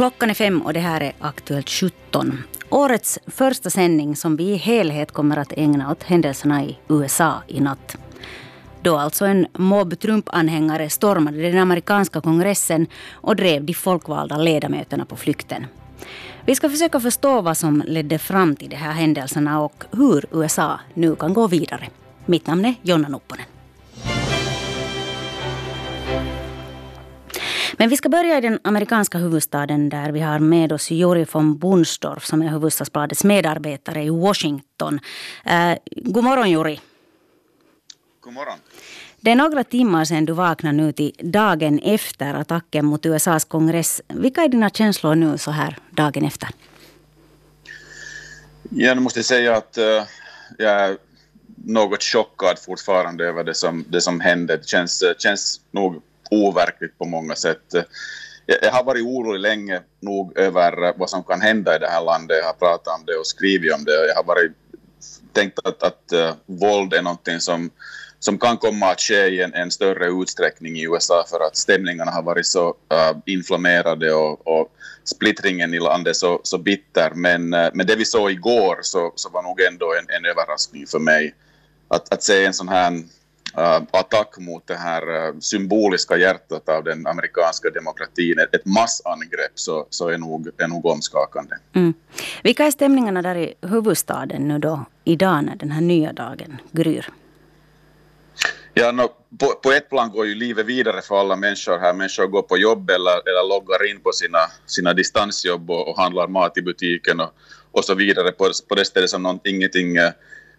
Klockan är fem och det här är Aktuellt 17. Årets första sändning som vi i helhet kommer att ägna åt händelserna i USA i natt. Då alltså en mobb Trump-anhängare stormade den amerikanska kongressen och drev de folkvalda ledamöterna på flykten. Vi ska försöka förstå vad som ledde fram till de här händelserna och hur USA nu kan gå vidare. Mitt namn är Jonna Nupponen. Men vi ska börja i den amerikanska huvudstaden där vi har med oss Juri von Bunstorff som är Hufvudstadsbladets medarbetare i Washington. Uh, god morgon Juri. God morgon. Det är några timmar sedan du vaknade nu till dagen efter attacken mot USAs kongress. Vilka är dina känslor nu så här dagen efter? Jag måste säga att uh, jag är något chockad fortfarande över det som, det som hände. Det känns, känns nog overkligt på många sätt. Jag har varit orolig länge nog över vad som kan hända i det här landet. Jag har pratat om det och skrivit om det. Jag har varit, tänkt att, att uh, våld är någonting som, som kan komma att ske i en, en större utsträckning i USA för att stämningarna har varit så uh, inflammerade och, och splittringen i landet så, så bitter. Men, uh, men det vi såg igår så, så var nog ändå en, en överraskning för mig. Att, att se en sån här attack mot det här uh, symboliska hjärtat av den amerikanska demokratin, ett, massangrepp, så, så är, nog, är nog omskakande. Mm. Vilka är stämningarna där i huvudstaden nu då, idag när den här nya dagen gryr? Ja, no, på, på, ett plan går ju livet vidare för alla människor här. Människor går på jobb eller, eller loggar in på sina, sina distansjobb och, och handlar mat i butiken och, och så vidare. På, på det stället som något, ingenting Uh,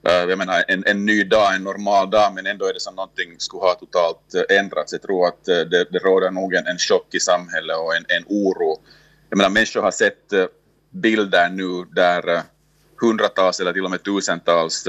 Eh, jag menar en, en ny dag, en normal dag, men ändå är det som någonting skulle ha totalt eh, ändrats. Jag tror att eh, det, det råder nog en, en chock i samhället och en, en oro. Jag menar människor har sett bilder nu där hundratals eller till och med tusentals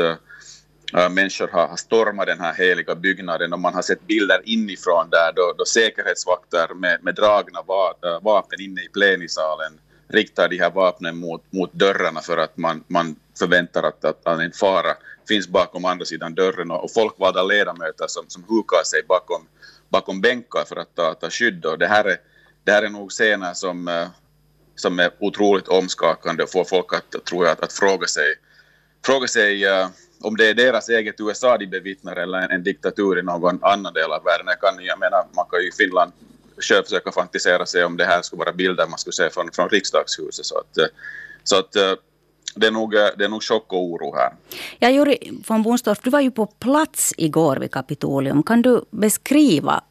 människor har stormat den här heliga byggnaden och man har sett bilder inifrån där då, då säkerhetsvakter med, med dragna va, vapen inne i plenisalen riktar de här vapnen mot, mot dörrarna för att man, man förväntar att, att, att en fara finns bakom andra sidan dörren och, och folkvalda ledamöter som, som hukar sig bakom, bakom bänkar för att ta, ta skydd. Och det, här är, det här är nog scener som, eh, som är otroligt omskakande och får folk att, tror jag, att, att fråga sig, fråga sig uh, om det är deras eget USA de bevittnar eller en, en, diktatur i någon annan del av världen. Jag, kan, jag menar, man kan ju i Finland själv försöka fantisera sig om det här skulle vara bilder man skulle se från, från riksdagshuset. Så att, eh, så att det är, nog, eh, det är nog chock och oro här. Ja, Juri von Bunstorff, du var ju på plats igår vid Kapitolium. Kan du beskriva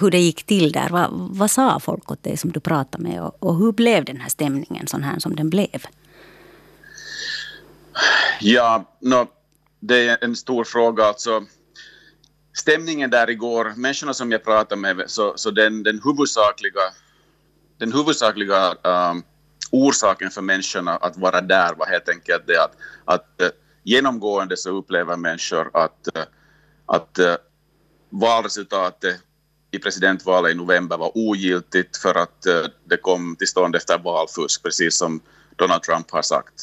hur det gick till där? Vad, vad sa folk åt dig som du pratade med? Och, och, hur blev den här stämningen sån här som den blev? Ja, no, det är en stor fråga. Alltså, stämningen där igår, människorna som jag pratade med, så, så den, den huvudsakliga, den huvudsakliga um, orsaken för människorna att vara där var helt enkelt det att, att eh, genomgående så upplever människor att, eh, att eh, valresultatet i presidentvalet i november var ogiltigt för att det kom till stånd efter valfusk, precis som Donald Trump har sagt.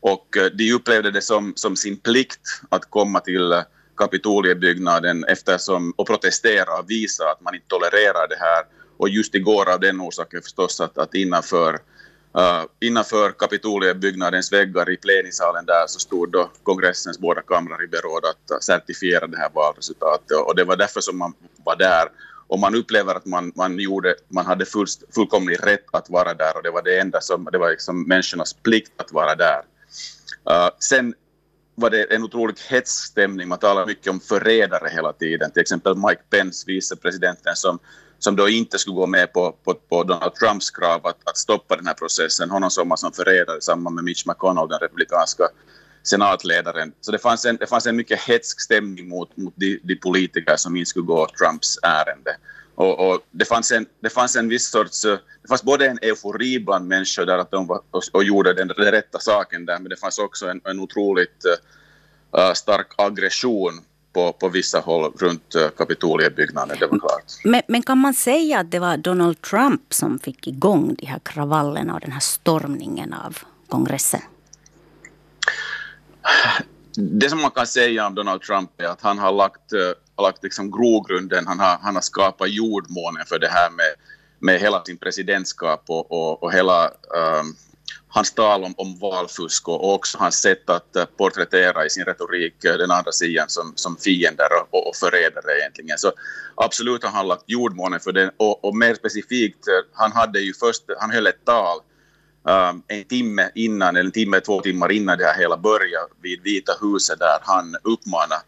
Och de upplevde det som, som sin plikt att komma till Kapitoliebyggnaden eftersom, och protestera och visa att man inte tolererar det här. Och just igår av den orsaken förstås att, att innanför, uh, innanför Kapitoliebyggnadens väggar i plenisalen där så stod då kongressens båda kamrar i beråd att certifiera det här valresultatet och det var därför som man var där och man upplever att man, man, gjorde, man hade full, fullkomlig rätt att vara där och det var det enda som, det var liksom människornas plikt att vara där. Uh, sen var det en otroligt hetsstämning. Man talar mycket om förrädare hela tiden. Till exempel Mike Pence, vicepresidenten, som, som då inte skulle gå med på, på, på Donald Trumps krav att, att stoppa den här processen. Honom såg man som förrädare samman med Mitch McConnell, den republikanska senatledaren. Så det fanns en, det fanns en mycket hetsk stämning mot, mot de, de politiker som inte skulle gå Trumps ärende. Och, och, det, fanns en, det fanns en viss sorts... Eh, det fanns både en eufori bland människor där att de var, och, och gjorde den, den rätta saken där, men det fanns också en, en otroligt uh, stark aggression på, på vissa håll runt uh, Kapitoliebyggnaden, det var klart. Men, men, kan man säga att det var Donald Trump som fick igång de här kravallerna och den här stormningen av kongressen? Det som man kan säga om Donald Trump är att han har lagt har lagt liksom grogrunden, han har, han har skapat jordmånen för det här med, med hela sin presidentskap och, och, och hela um, hans tal om, om valfusk och också hans sätt att eh, porträttera i sin retorik eh, den andra sidan som, som fiender och, och förrädare egentligen. Så absolut har han lagt jordmånen för det och, och mer specifikt, eh, han hade ju först, han höll ett tal um, en timme innan, eller en timme, två timmar innan det här hela började vid Vita huset där han uppmanade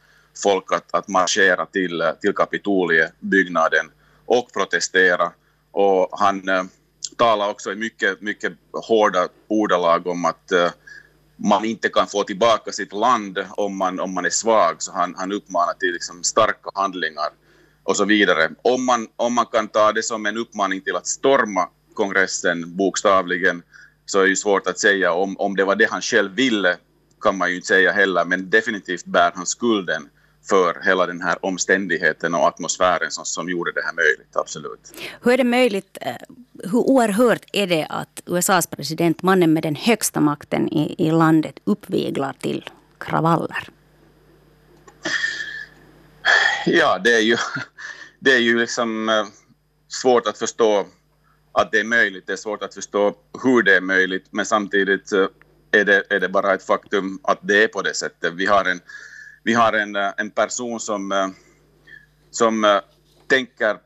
folk att, att marschera till, till Kapitoliebyggnaden och protestera. Och han uh, talar också i mycket, mycket hårda ordalag om att eh, man inte kan få tillbaka sitt land om man, om man är svag, så han, han uppmanar till liksom starka handlingar och så vidare. Om man, om man kan ta det som en uppmaning till att storma kongressen bokstavligen så är det ju svårt att säga. Om, om det var det han själv ville kan man ju inte säga heller, men definitivt bär han skulden för hela den här omständigheten och atmosfären som, som gjorde det här möjligt, absolut. Hur är det möjligt, eh, hur oerhört är det att USAs president, mannen med den högsta makten i, i landet, uppviglar till kravaller? Ja, det är ju, det är ju liksom eh, svårt att förstå att det är möjligt. Det är svårt att förstå hur det är möjligt, men samtidigt eh, är det, är det bara ett faktum att det är på det sättet. Vi har en, vi har en, eh, en person som, eh, som eh, tänker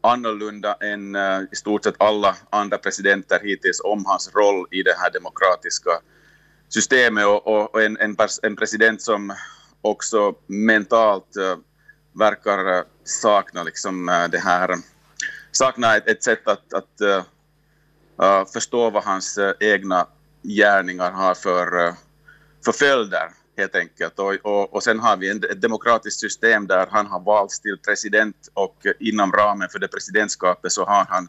annorlunda än i stort sett alla andra presidenter hittills om hans roll i det här demokratiska systemet. Och, och en, en, en, president som också mentalt verkar sakna liksom det här Sakna ett, ett sätt att, att uh, förstå vad hans egna gärningar har för, uh, för följder helt enkelt. Och, och, och sen har vi ett demokratiskt system där han har valts till president och eh, inom ramen för det presidentskapet så har han,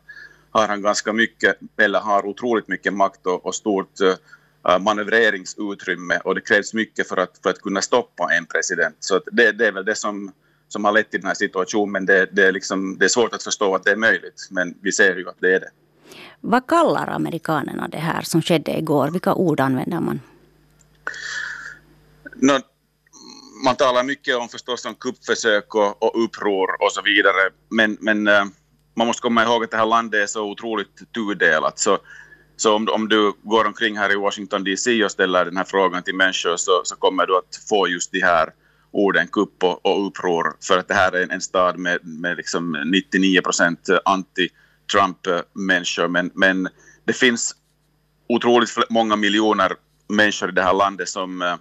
har han ganska mycket, eller har otroligt mycket makt och, och stort eh, eh, manövreringsutrymme och det krävs mycket för att, för att kunna stoppa en president. Så det, det är väl det som som har lett till den här situationen. Men det, det, är liksom, det är svårt att förstå att det är möjligt. Men vi ser ju att det är det. Vad kallar amerikanerna det här som skedde igår? Vilka ord använder man? No, man talar mycket om förstås om kuppförsök och, och uppror och så vidare. Men, men eh, man måste komma ihåg att det här landet är så otroligt tudelat. Så, så om, om du går omkring här i Washington DC och ställer den här frågan till människor så, så kommer du att få just de här orden kupp och, och uppror för att det här är en, en stad med, med liksom 99 procent anti-Trump-människor. Men, men det finns otroligt många miljoner människor i det här landet som uh,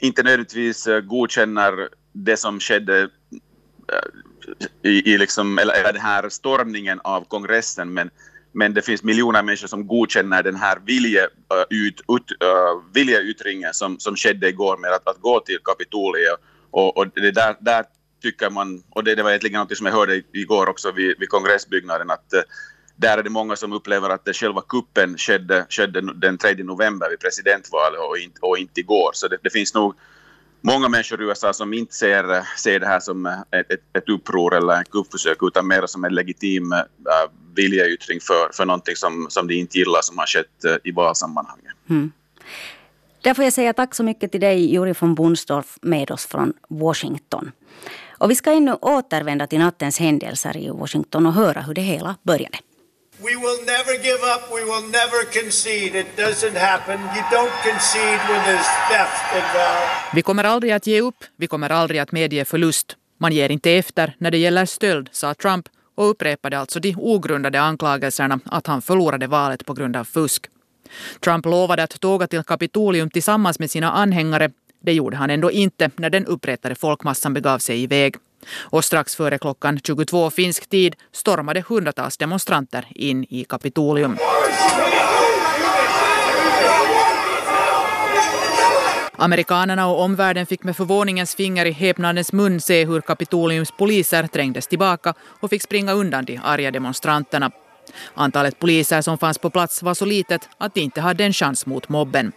inte nödvändigtvis eh, godkänner det som skedde eh, i, i liksom, eller, eller den här stormningen av kongressen men, men det finns miljoner människor som godkänner den här vilje, eh, ut, uh, viljeyttringen som, som skedde igår med att, att gå till Kapitoliet. Och, och det där, där tycker man, och det, det var egentligen något som jag hörde igår också vid, vid kongressbyggnaden, att uh, där är det många som upplever att det själva kuppen skedde, skedde den 3 november vid presidentvalet och, in, och inte igår. Så det, det, finns nog många människor i USA som inte ser, ser det här som ett, ett, ett uppror eller ett kuppförsök utan mer som en legitim uh, viljeyttring för, för någonting som, som de inte gillar som har skett uh, i valsammanhanget. Mm. Där får jag säga tack så mycket till dig, Juri von Bunsdorf, med oss från Washington. Och vi ska ännu återvända till nattens händelser i Washington och höra hur det hela började. We will never give up. We will never concede. It doesn't happen. You don't concede when there's theft involved. Vi kommer aldrig att ge upp. Vi kommer aldrig att medge förlust. Man ger inte efter när det gäller stöld, sa Trump och upprepade alltså de ogrundade anklagelserna att han förlorade valet på grund av fusk. Trump lovade att tåga till Kapitolium tillsammans med sina anhängare. Det gjorde han ändå inte när den upprättade folkmassan begav sig iväg. Och strax före klockan 22 finsk tid stormade hundratals demonstranter in i Kapitolium. Amerikanerna och omvärlden fick med förvåningens finger i häpnadens mun se hur Kapitoliums poliser trängdes tillbaka och fick springa undan de arga demonstranterna. Antalet poliser som fanns på plats var så litet att de inte hade en chans mot mobben.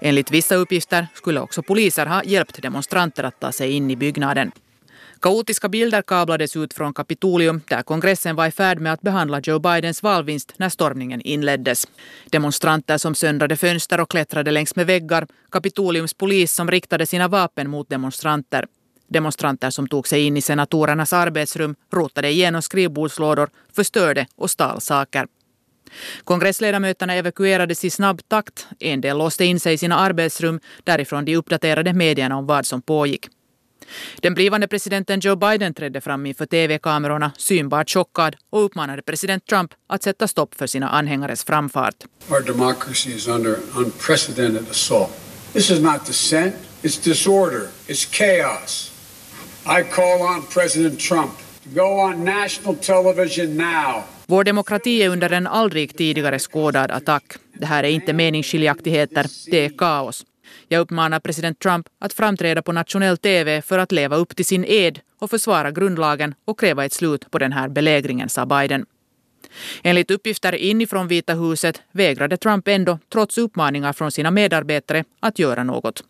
Enligt vissa uppgifter skulle också poliser ha hjälpt demonstranter att ta sig in i byggnaden. Kaotiska bilder kablades ut från Kapitolium där kongressen var i färd med att behandla Joe Bidens valvinst när stormningen inleddes. Demonstranter som söndrade fönster och klättrade längs med väggar, Kapitoliums polis som riktade sina vapen mot demonstranter. Demonstranter som tog sig in i senatorernas arbetsrum rotade igenom skrivbordslådor, förstörde och stal saker. Kongressledamöterna evakuerades i snabb takt. En del låste in sig i sina arbetsrum. Därifrån de uppdaterade medierna om vad som pågick. Den blivande presidenten Joe Biden trädde fram inför tv-kamerorna synbart chockad och uppmanade president Trump att sätta stopp för sina anhängares framfart. Our democracy is under unprecedented assault. This is not dissent, it's disorder, it's chaos. I call on President Trump to go on national television now vår demokrati är under en aldrig tidigare skådad attack. Det här är inte meningsskiljaktigheter, det är kaos. Jag uppmanar president Trump att framträda på nationell TV för att leva upp till sin ed och försvara grundlagen och kräva ett slut på den här belägringen, sa Biden. Enligt uppgifter inifrån Vita huset vägrade Trump ändå, trots uppmaningar från sina medarbetare, att göra något.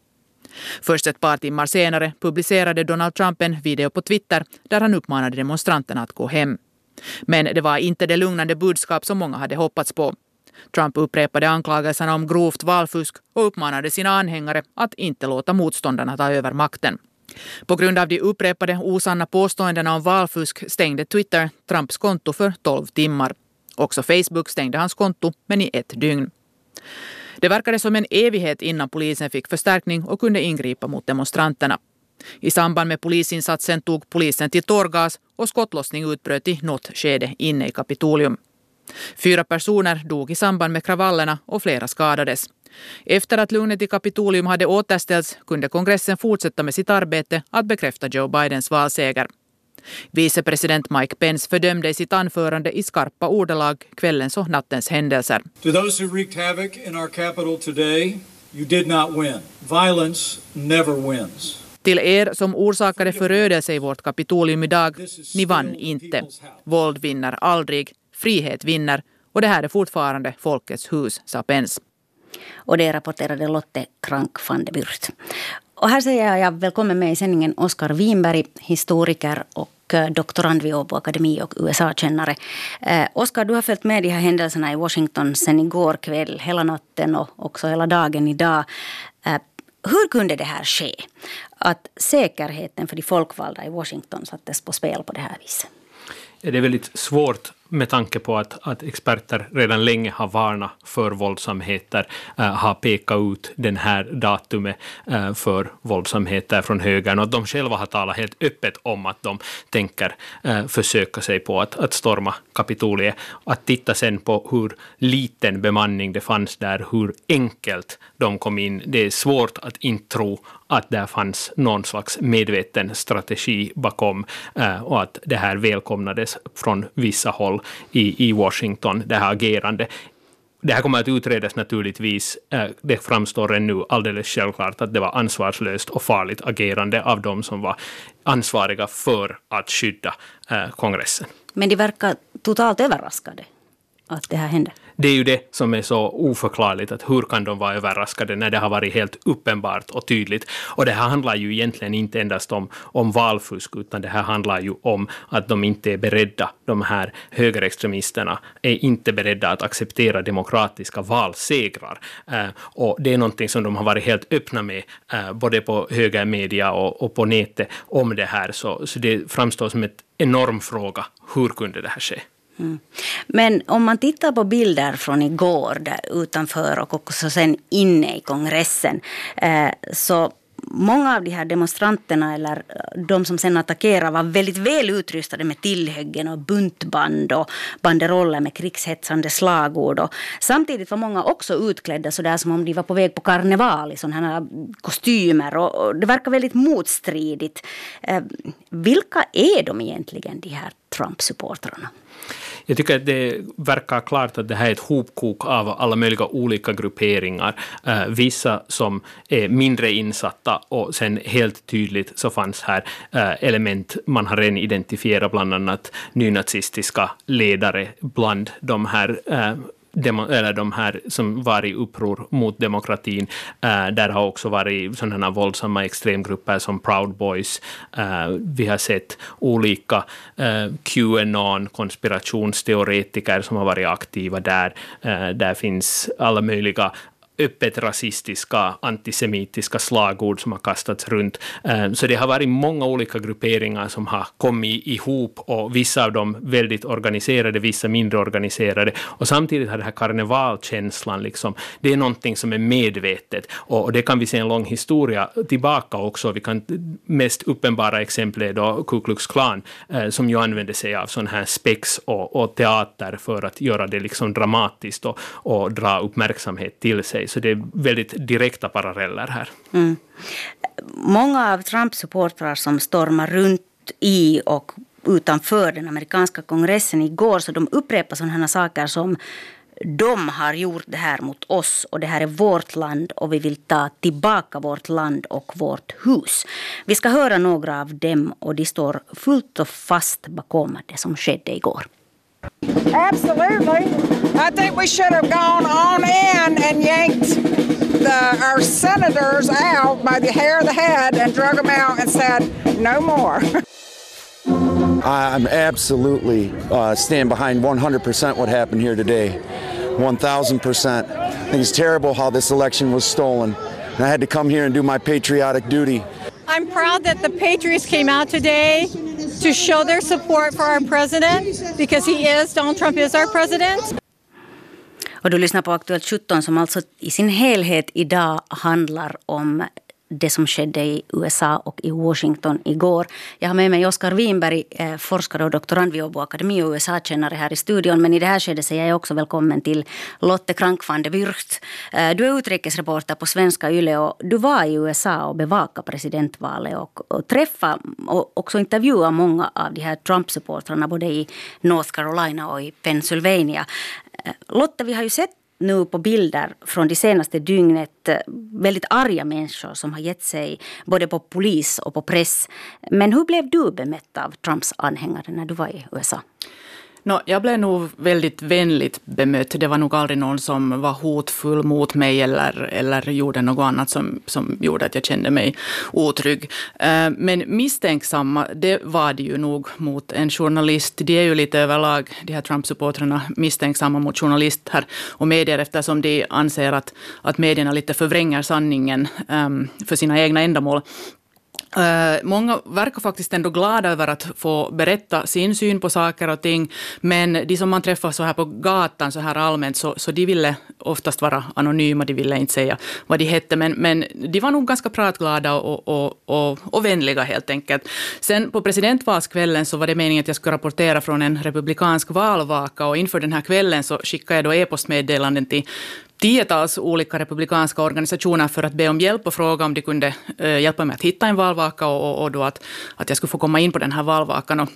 Först ett par timmar senare publicerade Donald Trump en video på Twitter där han uppmanade demonstranterna att gå hem. Men det var inte det lugnande budskap som många hade hoppats på. Trump upprepade anklagelserna om grovt valfusk och uppmanade sina anhängare att inte låta motståndarna ta över makten. På grund av de upprepade osanna påståendena om valfusk stängde Twitter Trumps konto för 12 timmar. Också Facebook stängde hans konto, men i ett dygn. Det verkade som en evighet innan polisen fick förstärkning och kunde ingripa mot demonstranterna. I samband med polisinsatsen tog polisen till tårgas och skottlossning utbröt i något skede inne i Kapitolium. Fyra personer dog i samband med kravallerna och flera skadades. Efter att lugnet i Kapitolium hade återställts kunde kongressen fortsätta med sitt arbete att bekräfta Joe Bidens valseger. Vicepresident Mike Pence fördömde i sitt anförande i skarpa ordalag kvällens och nattens händelser. To those who wreaked havoc in our capital today, you did not win. Violence never wins. Till er som orsakade förödelse i vårt Kapitolium idag, ni vann inte. Våld vinner aldrig, frihet vinner och det här är fortfarande folkets hus, sa Pence. Och det rapporterade Lotte Krank van de Burt. Och här säger jag välkommen med i sändningen Oskar Winberg, historiker och eh, doktorand vid Åbo Akademi och USA-kännare. Eh, Oskar, du har följt med de här händelserna i Washington sen igår kväll, hela natten och också hela dagen idag. Eh, hur kunde det här ske? Att säkerheten för de folkvalda i Washington sattes på spel på det här viset? Det är väldigt svårt med tanke på att, att experter redan länge har varnat för våldsamheter, äh, har pekat ut den här datumet äh, för våldsamheter från högern och att de själva har talat helt öppet om att de tänker äh, försöka sig på att, att storma Kapitoliet. Att titta sen på hur liten bemanning det fanns där, hur enkelt de kom in. Det är svårt att inte tro att där fanns någon slags medveten strategi bakom och att det här välkomnades från vissa håll i, i Washington, det här agerandet. Det här kommer att utredas naturligtvis. Eh, det framstår ännu alldeles självklart att det var ansvarslöst och farligt agerande av de som var ansvariga för att skydda eh, kongressen. Men de verkar totalt överraskade att det här hände det är ju det som är så oförklarligt, att hur kan de vara överraskade när det har varit helt uppenbart och tydligt. Och det här handlar ju egentligen inte endast om, om valfusk, utan det här handlar ju om att de inte är beredda, de här högerextremisterna är inte beredda att acceptera demokratiska valsegrar. Eh, och det är någonting som de har varit helt öppna med, eh, både på högermedia och, och på nätet, om det här. Så, så det framstår som en enorm fråga, hur kunde det här ske? Mm. Men om man tittar på bilder från igår där utanför och också sen inne i kongressen eh, så många av de här demonstranterna eller eh, de som sen attackerar var väldigt väl utrustade med tillhyggen och buntband och banderoller med krigshetsande slagord. Och samtidigt var många också utklädda så där som om de var på väg på karneval i sådana här kostymer. Och, det verkar väldigt motstridigt. Eh, vilka är de egentligen, de här Trump-supportrarna? Jag tycker att det verkar klart att det här är ett hopkok av alla möjliga olika grupperingar. Eh, vissa som är mindre insatta och sen helt tydligt så fanns här eh, element man har redan identifierat, bland annat nynazistiska ledare bland de här eh, eller de här som var i uppror mot demokratin. Uh, där har också varit sådana våldsamma extremgrupper som Proud Boys. Uh, vi har sett olika eh, uh, Qanon, konspirationsteoretiker som har varit aktiva där. där finns alla möjliga öppet rasistiska, antisemitiska slagord som har kastats runt. Eh, så det har varit många olika grupperingar som har kommit ihop och vissa av dem väldigt organiserade, vissa mindre organiserade. Och samtidigt har den här karnevalkänslan, liksom, det är någonting som är medvetet. Och det kan vi se en lång historia tillbaka också. Vi kan, mest uppenbara exempel är då Ku Klux Klan, eh, som ju använde sig av sån här spex och, och teater för att göra det liksom dramatiskt och, och dra uppmärksamhet till sig. Så det är väldigt direkta paralleller här. Mm. Många av Trumps supportrar som stormar runt i och utanför den amerikanska kongressen igår, så de upprepar sådana saker som de har gjort det här mot oss och det här är vårt land och vi vill ta tillbaka vårt land och vårt hus. Vi ska höra några av dem och de står fullt och fast bakom det som skedde igår. Absolutely. I think we should have gone on in and yanked the, our senators out by the hair of the head and drug them out and said, no more. I'm absolutely uh, stand behind 100% what happened here today. 1,000%. I think it's terrible how this election was stolen. And I had to come here and do my patriotic duty. I'm proud that the Patriots came out today to show their support for our president because he is, Donald Trump is our president. Och du lyssnar på Aktuellt 17 som alltså i sin helhet idag handlar om det som skedde i USA och i Washington igår. Jag har med mig Oskar Winberg, eh, forskare och doktorand vid Åbo Akademi och USA-kännare här i studion. Men i det här skedet säger jag också välkommen till Lotte Krank van de Wyrcht. Eh, du är utrikesreporter på Svenska Yle och du var i USA och bevakade presidentvalet och, och träffade och också intervjuade många av de här Trump-supportrarna både i North Carolina och i Pennsylvania. Eh, Lotte, vi har ju sett nu på bilder från det senaste dygnet eh, väldigt arga människor som har gett sig både på polis och på press. Men hur blev du bemött av Trumps anhängare när du var i USA? No, jag blev nog väldigt vänligt bemött. Det var nog aldrig någon som var hotfull mot mig eller, eller gjorde något annat som, som gjorde att jag kände mig otrygg. Eh, men misstänksamma, det var det ju nog mot en journalist. De är ju lite överlag, de här Trump-supportrarna, misstänksamma mot journalister och medier eftersom de anser att, att medierna lite förvränger sanningen ehm, för sina egna ändamål. Eh, många verkar faktiskt ändå glada över att få berätta sin syn på saker och ting, men de som man träffar så här på gatan så här allmänt, så, så de ville oftast vara anonyma, de ville inte säga vad de hette, men, men de var nog ganska pratglada och, och, och, och vänliga helt enkelt. Sen på presidentvalskvällen så var det meningen att jag skulle rapportera från en republikansk valvaka och inför den här kvällen så skickade jag då e-postmeddelanden till tiotals alltså olika republikanska organisationer för att be om hjälp och fråga om de kunde eh, hjälpa mig att hitta en valvaka och, och då att, att jag skulle få komma in på den här valvakan. Och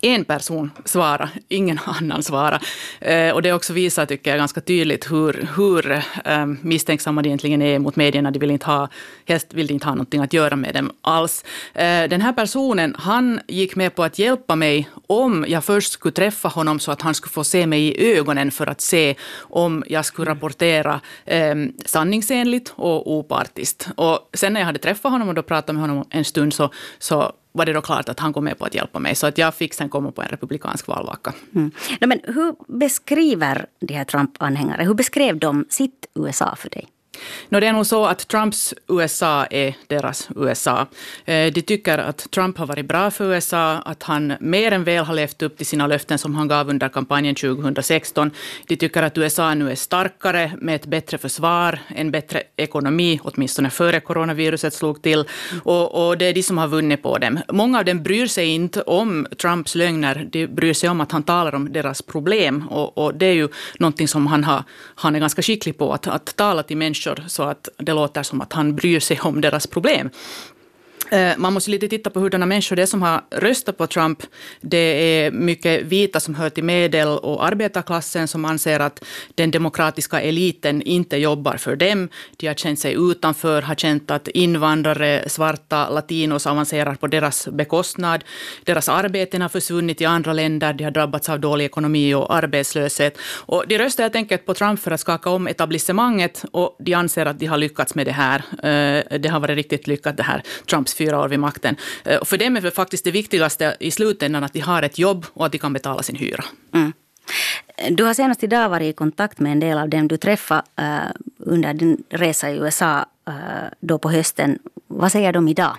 en person svara, ingen annan svara. Eh, och det också visar, tycker jag, ganska tydligt hur, hur eh, misstänksamma de egentligen är mot medierna. De vill inte ha, helst vill de inte ha någonting att göra med dem alls. Eh, den här personen, han gick med på att hjälpa mig om jag först skulle träffa honom så att han skulle få se mig i ögonen för att se om jag skulle rapportera eh, sanningsenligt och opartiskt. Och sen när jag hade träffat honom och då pratat med honom en stund så, så var det då klart att han kom med på att hjälpa mig. Så att jag fick sen komma på en republikansk valvaka. Mm. No, men hur beskriver de här Trump-anhängare, hur beskrev de sitt USA för dig? No, det är nog så att Trumps USA är deras USA. Eh, de tycker att Trump har varit bra för USA, att han mer än väl har levt upp till sina löften som han gav under kampanjen 2016. De tycker att USA nu är starkare med ett bättre försvar, en bättre ekonomi, åtminstone före coronaviruset slog till. Och, och det är de som har vunnit på dem. Många av dem bryr sig inte om Trumps lögner, de bryr sig om att han talar om deras problem. Och, och det är ju någonting som han, har, han är ganska skicklig på, att, att tala till människor människor så att det låter som att han bryr sig om deras problem. Eh, man måste lite titta på hurdana människor det är som har röstat på Trump. Det är mycket vita som hör till medel och arbetarklassen som anser att den demokratiska eliten inte jobbar för dem. De har känt sig utanför, har känt att invandrare, svarta, latinos avancerar på deras bekostnad. Deras arbeten har försvunnit i andra länder, de har drabbats av dålig ekonomi och arbetslöshet. Och de röstar helt enkelt på Trump för att skaka om etablissemanget och de anser att de har lyckats med det här. Eh, det har varit riktigt lyckat det här, Trumps fyra år vid makten. Eh, och för dem är det faktiskt det viktigaste i slutändan att de har ett jobb och att de kan betala sin hyra. Mm. Du har senast idag varit i kontakt med en del av dem du träffade eh, under din resa i USA eh, då på hösten. Vad säger de idag?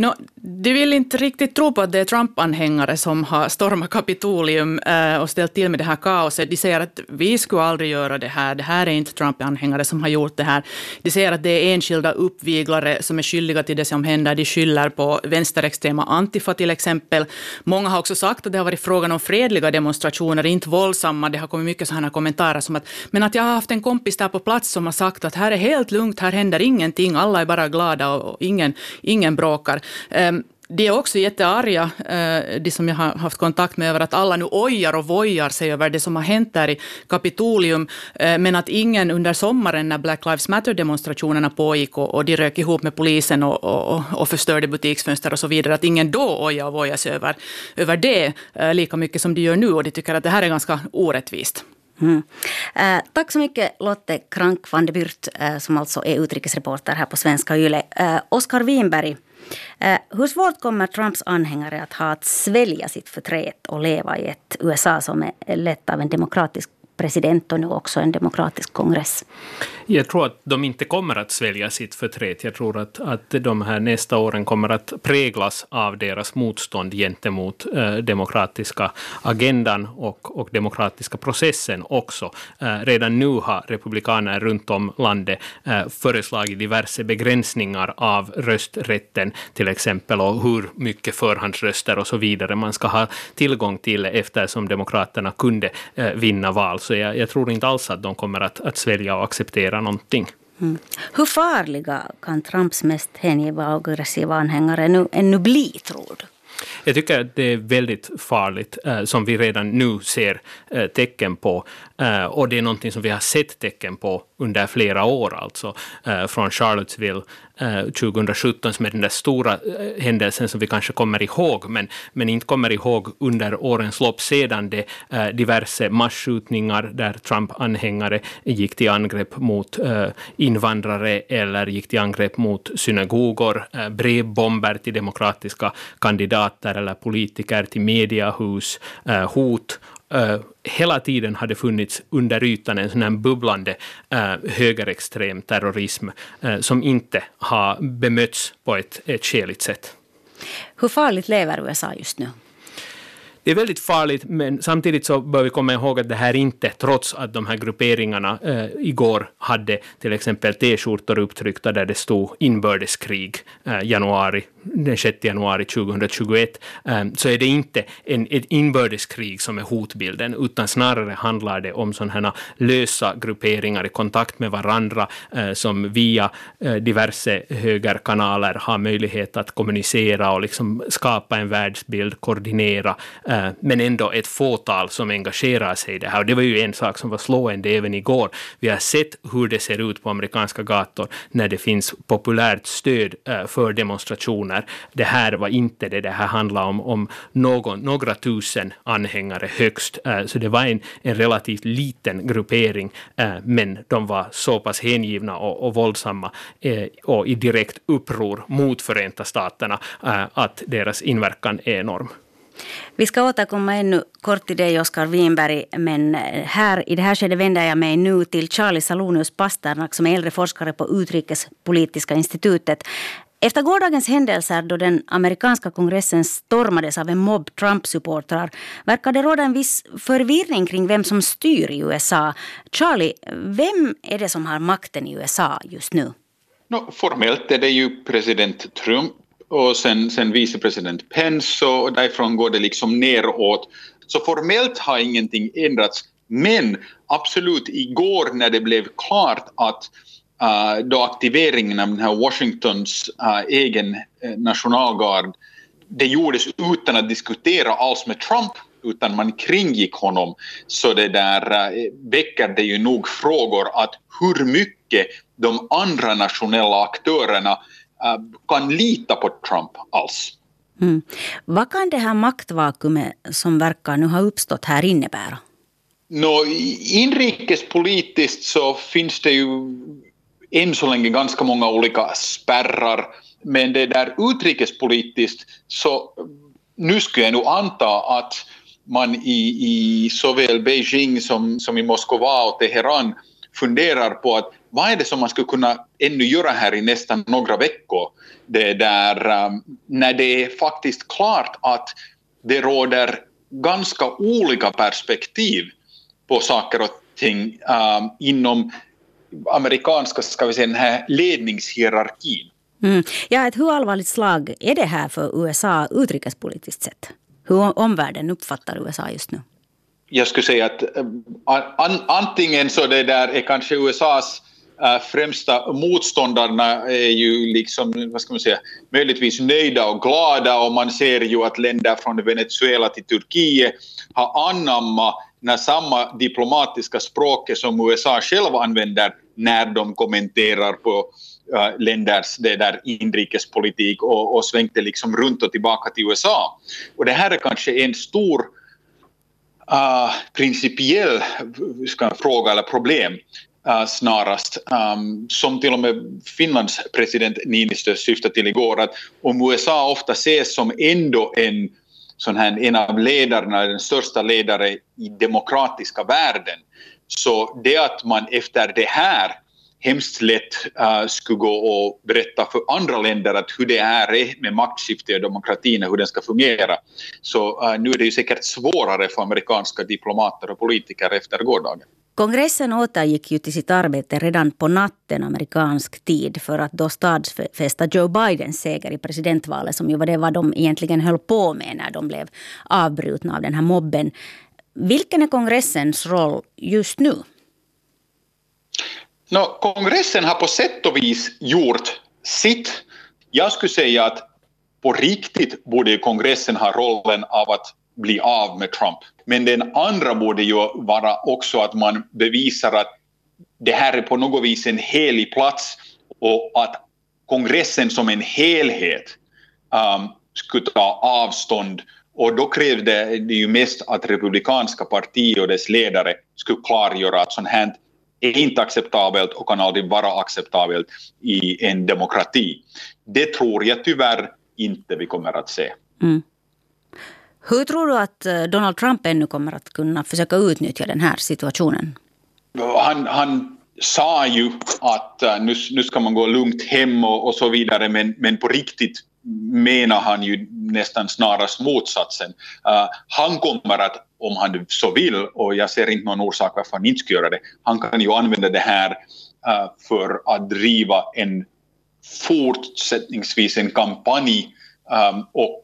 No, de vill inte riktigt tro på att det är Trump-anhängare som har stormat Kapitolium eh, och ställt till med det här kaoset. De säger att vi skulle aldrig göra det här. Det här är inte Trump-anhängare som har gjort det här. De säger att det är enskilda uppviglare som är skyldiga till det som händer. De skyller på vänsterextrema Antifa till exempel. Många har också sagt att det har varit frågan om fredliga demonstrationer, inte våldsamma. Det har kommit mycket sådana kommentarer som att men att jag har haft en kompis där på plats som har sagt att här är helt lugnt, här händer ingenting, alla är bara glada och ingen, ingen bråkar. Ehm, de är också jättearga, eh, de som jag har haft kontakt med, över att alla nu ojar och vojar sig över det som har hänt där i Kapitolium, eh, men att ingen under sommaren när Black Lives Matter-demonstrationerna pågick och, och de rök ihop med polisen och, och, och förstörde butiksfönster och så vidare, att ingen då ojar och vojar sig över, över det eh, lika mycket som de gör nu, och de tycker att det här är ganska orättvist. Mm. Eh, tack så mycket Lotte Krank van de Byrt, eh, som alltså är utrikesreporter här på Svenska Yle. Eh, Oskar Winberg, Eh, hur svårt kommer Trumps anhängare att ha att svälja sitt förtret och leva i ett USA som är lett av en demokratisk president och nu också en demokratisk kongress? Jag tror att de inte kommer att svälja sitt förtret. Jag tror att, att de här nästa åren kommer att präglas av deras motstånd gentemot eh, demokratiska agendan och, och demokratiska processen också. Eh, redan nu har republikaner runt om landet eh, föreslagit diverse begränsningar av rösträtten till exempel och hur mycket förhandsröster och så vidare man ska ha tillgång till eftersom demokraterna kunde eh, vinna val. Så jag, jag, tror inte alls att de kommer att, att svälja och acceptera någonting. Mm. Hur farliga kan Trumps mest hängivna och aggressiva anhängare nu, ännu bli, tror du? Jag tycker att det är väldigt farligt, eh, som vi redan nu ser eh, tecken på. Eh, och det är någonting som vi har sett tecken på under flera år, alltså eh, från Charlottesville eh, 2017 som är den där stora händelsen som vi kanske kommer ihåg, men, men inte kommer ihåg under årens lopp sedan det diverse massskjutningar där Trump-anhängare gick till angrepp mot invandrare eller gick till angrepp mot synagogor, brevbomber till demokratiska kandidater eller politiker, till mediahus, hot hela tiden hade funnits under ytan en sån här bubblande eh, högerextrem terrorism eh, som inte har bemötts på ett, ett skäligt sätt. Hur farligt lever USA just nu? Det är väldigt farligt, men samtidigt så bör vi komma ihåg att det här inte, trots att de här grupperingarna eh, igår hade till exempel t-skjortor upptryckta där det stod inbördeskrig eh, januari, den 6 januari 2021, eh, så är det inte en, ett inbördeskrig som är hotbilden, utan snarare handlar det om sådana här lösa grupperingar i kontakt med varandra eh, som via eh, diverse högerkanaler har möjlighet att kommunicera och liksom skapa en världsbild, koordinera Eh, Eh, men ändå ett fåtal som engagerar sig i det här. Och det var ju en sak som var slående även igår. Vi har sett hur det ser ut på amerikanska gator när det finns populärt stöd eh, för demonstrationer. Det här var inte det, det här handlar om, om någon, några tusen anhängare högst. Eh, så det var en, en relativt liten gruppering, men de var så pass hängivna och, och våldsamma och i direkt uppror mot Förenta staterna att deras inverkan är enorm. Vi ska återkomma ännu kort till dig, Oskar Winberg. Men eh, här, i det här skedet vänder jag mig nu till Charlie Salonius Pasternak som är äldre forskare på Utrikespolitiska institutet. Efter gårdagens händelser då den amerikanska kongressen stormades av en mobb Trump-supportrar verkar det råda en viss förvirring kring vem som styr i USA. Charlie, vem är det som har makten i USA just nu? No, formellt är det ju president Trump och sen, sen vicepresident Pence och därifrån går det liksom neråt. Så formellt har ingenting ändrats. Men absolut, igår när det blev klart att uh, då aktiveringen av den här Washingtons uh, egen äh, nationalgard det gjordes utan att diskutera alls med Trump utan man kringgick honom så det där väcker det ju nog frågor att hur mycket de andra nationella aktörerna kan lita på Trump alls. Mm. Vad kan det här maktvakuumet som verkar nu ha uppstått här innebära? No, inrikespolitiskt så finns det ju än så länge ganska många olika spärrar. Men det där utrikespolitiskt så nu skulle jag nog anta att man i, i såväl Beijing som, som i Moskva och Teheran funderar på att vad är det som man skulle kunna ännu göra här i nästan några veckor det där, um, när det är faktiskt klart att det råder ganska olika perspektiv på saker och ting um, inom amerikanska, ska vi säga, den här ledningshierarkin. Mm. Ja, ett hur allvarligt slag är det här för USA utrikespolitiskt sett? Hur omvärlden uppfattar USA just nu? Jag skulle säga att eh, an, antingen så det där är kanske USAs uh, främsta motståndarna är ju liksom, vad ska man säga, möjligtvis nöjda och glada och man ser ju att länder från Venezuela till Turkiet har anammat när samma diplomatiska språket som USA själv använder när de kommenterar på eh, länders det där inrikespolitik och, och svängt det liksom runt och tillbaka till USA. Och det här är kanske en stor uh, principiell ska fråga eller problem uh, snarast, um, som till och med Finlands president Niinistö syftade till igår, att om USA ofta ses som ändå en sån här, en av ledarna, den största ledare i demokratiska världen. Så det att man efter det här hemskt lätt äh, skulle gå och berätta för andra länder att hur det är med maktskifte och demokratin och hur den ska fungera. Så äh, nu är det ju säkert svårare för amerikanska diplomater och politiker efter gårdagen. Kongressen återgick ju till sitt arbete redan på natten amerikansk tid för att då stadfästa Joe Bidens seger i presidentvalet som ju var det vad de egentligen höll på med när de blev avbrutna av den här mobben. Vilken är kongressens roll just nu? No, kongressen har på sätt och vis gjort sitt. Jag skulle säga att på riktigt borde kongressen ha rollen av att bli av med Trump. Men den andra borde ju vara också att man bevisar att det här är på något vis en helig plats och att kongressen som en helhet um, skulle ta avstånd och då krävde det ju mest att republikanska partiet och dess ledare skulle klargöra att sånt här är inte acceptabelt och kan aldrig vara acceptabelt i en demokrati. Det tror jag tyvärr inte vi kommer att se. Mm. Hur tror du att eh, Donald Trump ännu kommer att kunna försöka utnyttja den här situationen? Han, han sa ju att uh, nu, nu ska man gå lugnt hem och, och, så vidare men, men på riktigt menar han ju nästan snarast motsatsen. Uh, han kommer att, om han så vill, och jag ser inte någon orsak varför han inte ska göra det, han kan ju använda det här uh, för att driva en fortsättningsvis en kampanj um, och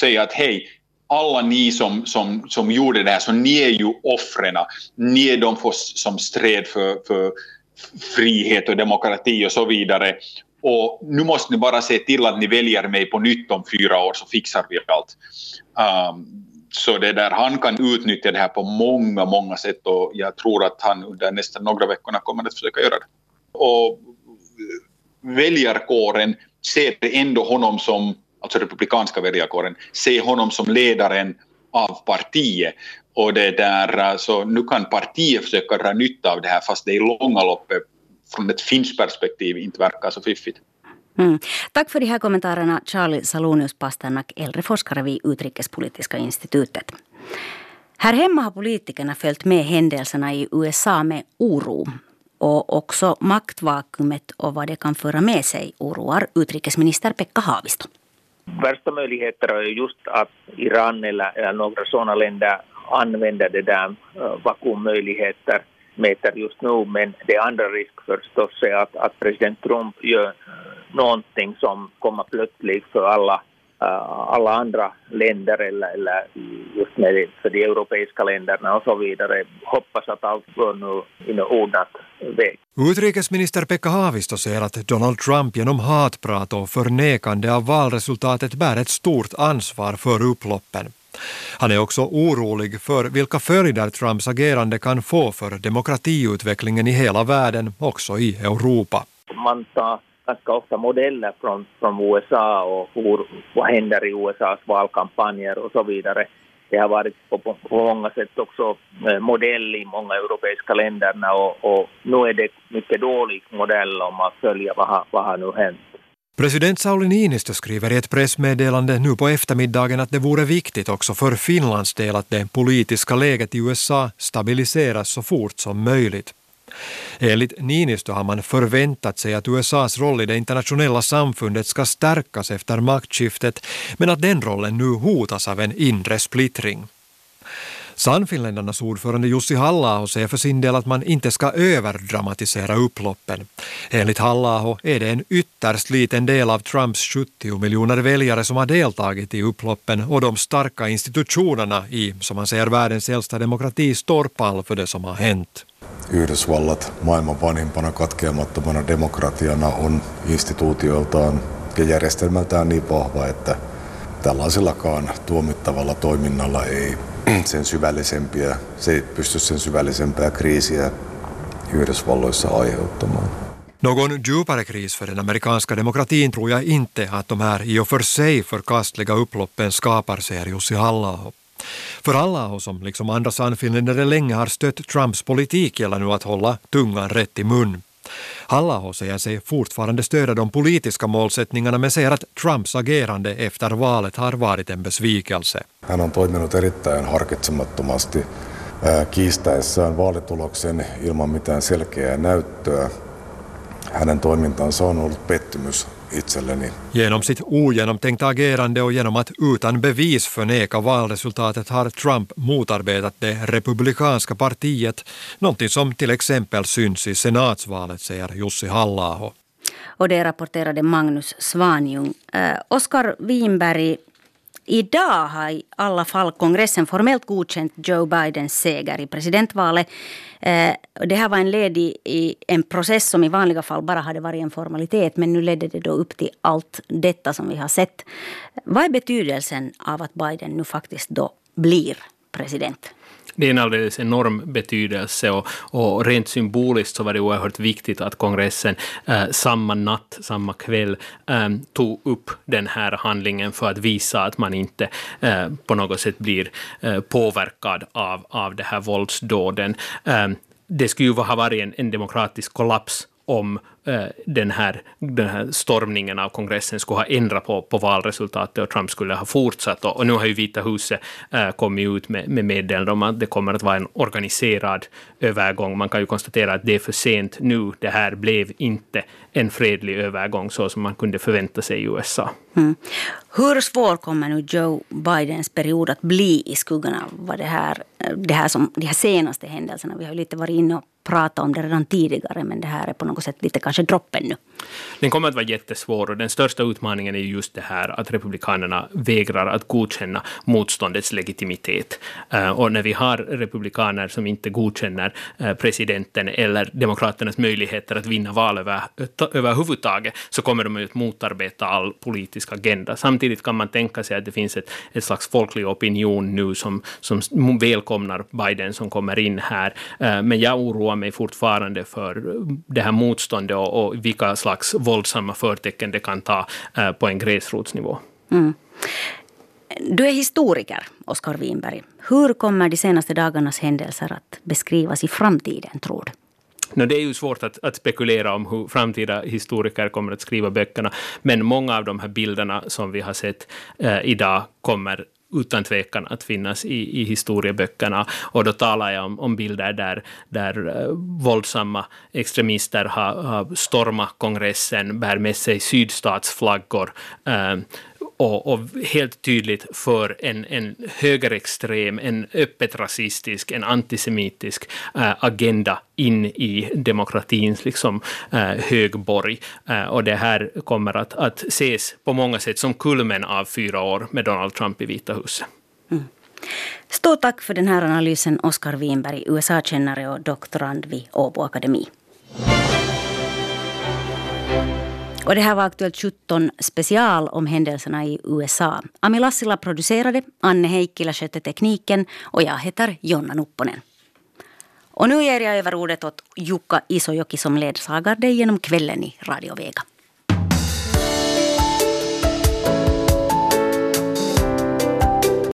säga att hej, alla ni som, som, som gjorde det här, så ni är ju offren. Ni är de som stred för, för frihet och demokrati och så vidare. Och nu måste ni bara se till att ni väljer mig på nytt om fyra år så fixar vi allt. Um, så det där, han kan utnyttja det här på många, många sätt och jag tror att han under nästa några veckorna kommer att försöka göra det. Och väljarkåren ser ändå honom som alltså republikanska väljarkåren, ser honom som ledaren av partiet. Och det där, så nu kan partiet försöka dra nytta av det här fast det i långa loppet från ett finskt perspektiv inte verkar så fiffigt. Mm. Tack för de här kommentarerna Charlie Salonius Pasternak, äldre forskare vid Utrikespolitiska institutet. Här hemma har politikerna följt med händelserna i USA med oro. Och också maktvakuumet och vad det kan föra med sig oroar utrikesminister Pekka Haavisto. Värsta möjligheter är just att Iran eller, några sådana länder använder det där uh, vakuummöjligheter meter just nu. Men det andra risk förstås är att, att president Trump gör eh, någonting som kommer plötsligt för alla eh, alla andra länder eller, eller just med för de europeiska länderna och så vidare. Hoppas att allt går nu i ordnat väg. Utrikesminister Pekka Haavisto säger att Donald Trump genom hatprat och förnekande av valresultatet bär ett stort ansvar för upploppen. Han är också orolig för vilka följder Trumps agerande kan få för demokratiutvecklingen i hela världen, också i Europa. Man tar ganska ofta modeller från, från USA och hur, vad händer i USAs valkampanjer och så vidare. Det har varit på, på, på många sätt också eh, modell i många europeiska länderna och, och nu är det mycket dålig modell om man följer vad, vad har nu hänt. President Sauli Niinistö skriver i ett pressmeddelande nu på eftermiddagen att det vore viktigt också för Finlands del att det politiska läget i USA stabiliseras så fort som möjligt. Enligt Niinistö har man förväntat sig att USAs roll i det internationella samfundet ska stärkas efter maktskiftet men att den rollen nu hotas av en inre splittring. Sannfinländarnas ordförande Jussi halla säger för sin del att man inte ska överdramatisera upploppen. Enligt halla är det en ytterst liten del av Trumps 70 miljoner väljare som har deltagit i upploppen och de starka institutionerna i, som man säger, världens äldsta demokrati står pall för det som har hänt. Yhdysvallat maailman vanhimpana katkeamattomana demokratiana on instituutioiltaan ja järjestelmältään niin vahva, että tällaisellakaan tuomittavalla toiminnalla ei Mm, sen syvällisempiä, se ei pysty sen syvällisempää kriisiä Yhdysvalloissa aiheuttamaan. Någon djupare kris för den amerikanska demokratin tror jag inte att de här i och för sig förkastliga upploppen skapar, säger Jussi halla För Allaho, som liksom andra sannfinländare länge har stött Trumps politik gäller nu att hålla tungan rätt i mun halla säger sig fortfarande stödja de politiska målsättningarna men säger att Trumps agerande efter valet har varit en besvikelse. Han on toiminut erittäin harkitsemattomasti kiistäessään vaalituloksen ilman mitään selkeää näyttöä. Hänen toimintansa on ollut pettymys itselleni. Genom sitt ogenomtänkta agerande och genom att utan bevis förneka valresultatet har Trump motarbetat det republikanska partiet, någonting som till exempel syns i senatsvalet, säger Jussi halla Och det rapporterade Magnus Svanjung. Eh, Oskar Winberg, Idag har i alla fall kongressen formellt godkänt Joe Bidens seger i presidentvalet. Eh, det här var en led i en process som i vanliga fall bara hade varit en formalitet men nu ledde det då upp till allt detta som vi har sett. Vad är betydelsen av att Biden nu faktiskt då blir president? Det är en alldeles enorm betydelse och, och rent symboliskt så var det oerhört viktigt att kongressen eh, samma natt, samma kväll eh, tog upp den här handlingen för att visa att man inte eh, på något sätt blir eh, påverkad av, av det här våldsdåden. Eh, det skulle ju ha varit en, en demokratisk kollaps om Eh, den, här, den här stormningen av kongressen skulle ha ändrat på, på valresultatet och Trump skulle ha fortsatt. Och, och nu har ju Vita huset äh, kommit ut med, med meddelande om att det kommer att vara en organiserad övergång. Man kan ju konstatera att det är för sent nu. Det här blev inte en fredlig övergång så som man kunde förvänta sig i USA. Mm. Hur svår kommer nu Joe Bidens period att bli i skuggan av det här, eh, det här som, de här senaste händelserna? Vi har ju lite varit inne och pratat om det redan tidigare men det här är på något sätt lite kanske droppen nu. Den kommer att vara jättesvår och den största utmaningen är just det här att republikanerna vägrar att godkänna motståndets legitimitet. Eh, och när vi har republikaner som inte godkänner eh, presidenten eller demokraternas möjligheter att vinna val över, överhuvudtaget så kommer de att motarbeta all politisk agenda. Samtidigt kan man tänka sig att det finns ett, ett slags folklig opinion nu som, som välkomnar Biden som kommer in här. Eh, men jag oroar mig fortfarande för det här motståndet och, och vilka slags våldsamma förtecken det kan ta eh, på en gräsrotsnivå. Mm. Du är historiker, Oskar Winberg. Hur kommer de senaste dagarnas händelser att beskrivas i framtiden, tror du? No, det är ju svårt att, att, spekulera om hur framtida historiker kommer att skriva böckerna, men många av de här bilderna som vi har sett eh, idag kommer utan tvekan att finnas i, i historieböckerna. Och då talar jag om, om bilder där, där uh, våldsamma extremister har, har stormat kongressen, bär med sig sydstatsflaggor, uh, och, och, helt tydligt för en, en högerextrem, en öppet rasistisk, en antisemitisk äh, agenda in i demokratins liksom, äh, högborg. Äh, och det här kommer att, att ses på många sätt som kulmen av fyra år med Donald Trump i Vita huset. Mm. Stort tack för den här analysen, Oskar Winberg, USA-kännare och doktorand vid Åbo Akademi. Och det här var Aktuellt 17 special om händelserna i USA. Ami Lassila producerade, Anne Heikkilä skötte tekniken och jag heter Jonna Nupponen. Och nu ger jag över ordet åt Jukka Isojoki som ledsagar dig genom kvällen i Radio Vega.